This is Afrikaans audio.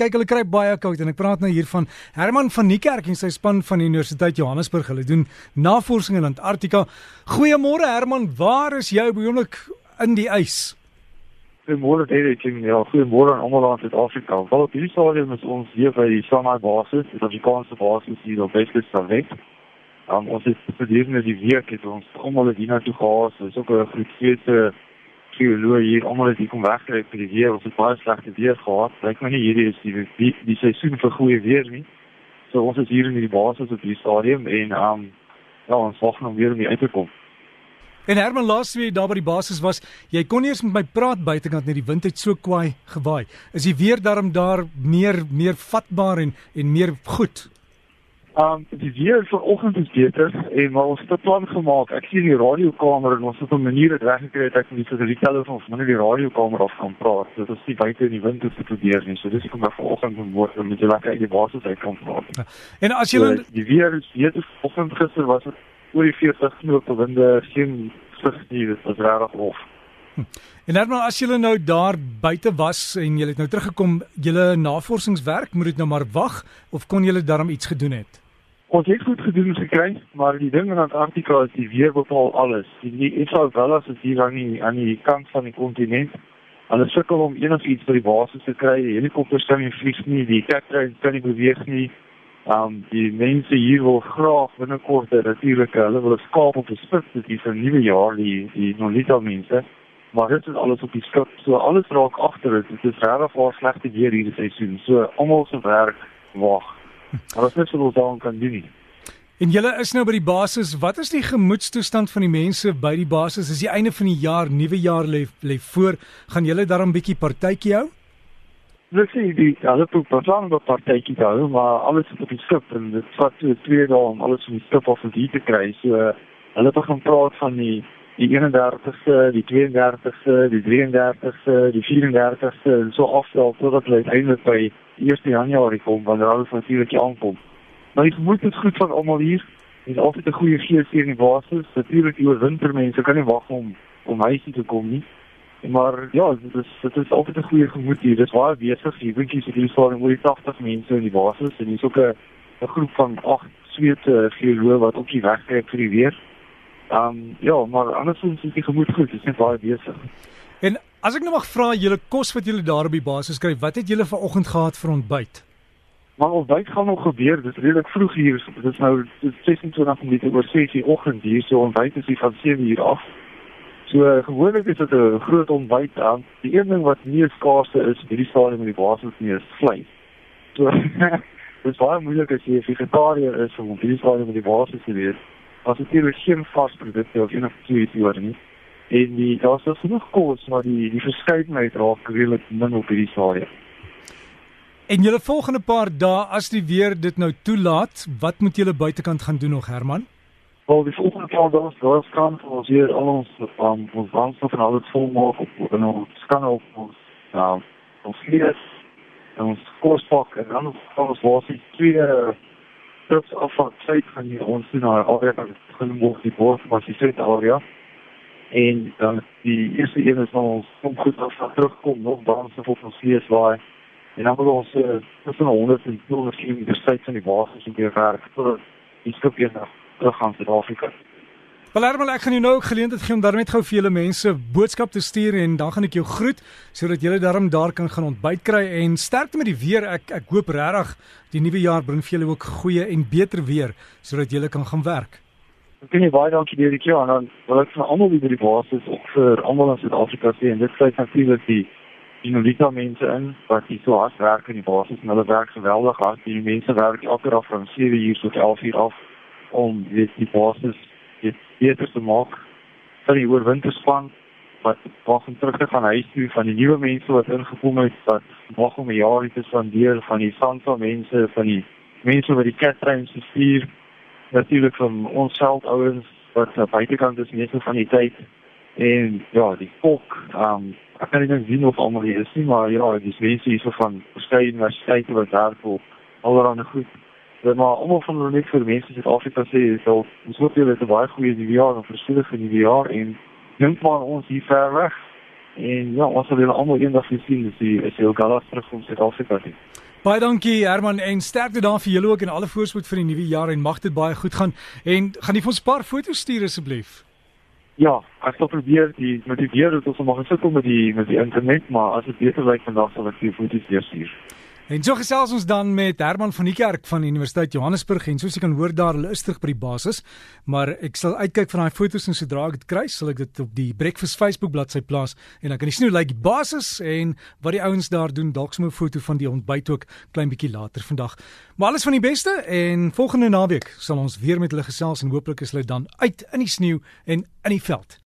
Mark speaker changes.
Speaker 1: kyk hulle kry baie koud en ek praat nou hier van Herman van Niekerk en sy span van die Universiteit Johannesburg. Hulle doen navorsing in Antarktika. Goeiemôre Herman, waar is jy op die oomblik in die ys?
Speaker 2: Goeiemôre Derek en ja, goeiemôre aan almal in Suid-Afrika. Wel op hierdie stadium is ons hier by die Sanai basis, die Afrikaanse basis hier op Wes-Kaap. Um, ons is gedurende die week het ons almal hier na toe gehaas. Dis ook 'n grootse geoloog hier almal het hier kom wegkry vir die weer. Ons het baie slegte weer gehad. Lyk my nie hierdie is die die, die seisoen vir goeie weer nie. So ons is hier in die basis op hierdie stadium en um ja, ons wag nog weer om uit te kom.
Speaker 1: En Herman laas weer daar by die basis was, jy kon eers met my praat buitekant net die wind het so kwaai gewaai. Is die weer daarom daar meer meer vatbaar en en meer goed?
Speaker 2: Um die weer vanoggend is beter en maar ons het plan gemaak. Ek sien die radiokamer en ons het 'n manier dit reggekry dat ek met die satellietelefoon van die radiokamer af kan praat. Dit is nie buite in die wind te probeer nie. So dis ek kom maar vanoggend moet word om met julle lekker uit die basis uit kan praat. Ja.
Speaker 1: En as jy so,
Speaker 2: die weer is beter vanoggend gister was dit oor die 40 knope winde geen sig nie. Dit was regtig hof.
Speaker 1: Hm. En maar as jy nou daar buite was en jy het nou teruggekom, julle navorsingswerk moet dit nou maar wag of kon julle daarom iets gedoen het?
Speaker 2: Ons het goed gedoen gekry, maar die ding in Antarktika is die weer bepaal alles. Die, die Isabellas is hier aan die aan die kant van die kontinent. Hulle sukkel om enigiets by die basis te kry. Die helikopters kan nie vlieg nie, die trein kan nie beweeg nie. Um die mense hier wil graag binnekort natuurlik hulle wil skaap op die spits dit is 'n nuwe jaar die die Nolita mense. Maar dit is alles op die skip. So alles raak agter. Dit is regtig waar slegte weer hierdie seisoen. So almal se werk wag. Maar ons net so wat daaraan kan doen nie.
Speaker 1: En julle is nou by die basis. Wat is die gemoedstoestand van die mense by die basis? Is die einde van die jaar, nuwe jaar lê lê voor. Gaan julle daarom 'n bietjie partytjie hou?
Speaker 2: Dis nie die hulle het 'n plan om partytjie te hou, maar alles is op die skip en dit vat so 2 dae om alles van die skip af te kry. So hulle het begin praat van die die 31ste, die 32ste, die 33ste, die 34ste en so afstel totdat hulle uiteindelik by 1 Januarie kom wanneer alles natuurlik aankom. Maar die gemoed is goed van almal hier. Dit is altyd 'n goeie gees hier in die basis. Natuurlik oor winter mense kan nie wag om om huisie te kom nie. Maar ja, dit is dit is altyd 'n goeie gemoed hier. Dit is baie besig hier. Winkies het hier staan oor die 80 mense in die basis en hier's ook 'n 'n groep van 8 Swede geoloë wat ook hier wegkry vir die weer. Ehm um, ja, maar andersins is die gemoed goed. Dit is net baie besig.
Speaker 1: En as ek nou mag vra, julle kos wat julle daar op die basis kry, wat het julle vanoggend gehad vir ontbyt?
Speaker 2: Maar ontbyt gaan nog gebeur. Dit is redelik vroeg hier. Dit is nou 26 minute oor 6 die oggend hier. So ontbyt is hier van 7 uur af. So uh, gewoonlik is dit 'n groot ontbyt aan. Die een ding wat nie skaars is by die stadium in die basis nie is vleis. So dit is baie moeilik as jy 'n vegetariër is om op die stadium in die basis te wees as dit hier geen vas produkte of enige iets oor nie. En die daar's dus genoeg kos maar die die verskeidenheid raak redelik min op hierdie stadium.
Speaker 1: En julle volgende paar dae as die weer dit nou toelaat, wat moet julle buitekant gaan doen nog Herman?
Speaker 2: Wel, die volgende paar dae sal ons kan ons hier al ons van ons brandstof en alles vol maak op en ons kan op ons ja, ons vlees en ons kospak en dan ons was die twee trips af van tyd van die ons na area van genoeg die bos was die Suid area en dan die eerste een is ons kom goed af van terugkom nog dans of op ons vlees waai en dan wil ons uh, tussen 100 en 200 km tyd van die basis in die werk tot die skip weer terug gaan Suid-Afrika.
Speaker 1: Palermo, ek gaan jou nou ook geleentheid gee om daarmee gou vir julle mense boodskap te stuur en dan gaan ek jou groet sodat julle daarom daar kan gaan ontbyt kry en sterkte met die weer. Ek ek hoop regtig die nuwe jaar bring vir julle ook goeie en beter weer sodat julle kan gaan werk.
Speaker 2: Ek nie baie dankie vir die keer aan wil ek vir almal wie by die basis ook vir almal in Suid-Afrika sê en dit sluit natuurlik die die Nolita mense in wat hier so hard werk in die basis en hulle werk geweldig hard. Die mense werk elke dag van 7 uur tot 11 uur af om weet die basis dit beter te maak vir die oorwinterspan wat wag om terug te gaan huis toe van die nuwe mense wat ingekom het wat wag om 'n jaar te spandeer van die Sansa mense van die mense wat die Catherine se stuur natuurlik van ons self ouens wat aan buitekant is meeste van die tyd. En ja die volk um ek kan nie sien of almal hier is nie maar ja dis mense hier so van verskeie universiteite wat daar voor allerhande goed maar almal van hulle net vir mense in Suid-Afrika sê is al ons hoop julle het 'n baie goeie nuwe jaar en vir nuwe jaar en dink maar ons hier ver weg. En ja, ons sal julle almal eendag sien, dis die is heel galas terug om Suid-Afrika toe.
Speaker 1: Baie dankie Herman en sterkte daar vir julle ook en alle voorspoed vir die nuwe jaar en mag dit baie goed gaan. En gaan jy vir ons 'n paar foto's stuur asseblief?
Speaker 2: Ja, ek sal probeer die motiveer dat ons mag sukkel met die met die internet, maar as dit beter lyk vandag sal ek vir foto's weer stuur.
Speaker 1: En so gesels ons dan met Herman van die Kerk van Universiteit Johannesburg en soos jy kan hoor daar hulle is terug by die basis, maar ek sal uitkyk vir daai foto's en sodra ek dit kry, sal ek dit op die Breakfast Facebook bladsy plaas en dan kan jy sien hoe lyk die basis en wat die ouens daar doen, dalk sommer 'n foto van die ontbyt ook klein bietjie later vandag. Maar alles van die beste en volgende naweek sal ons weer met hulle gesels en hooplik is hulle dan uit in die sneeu en in die veld.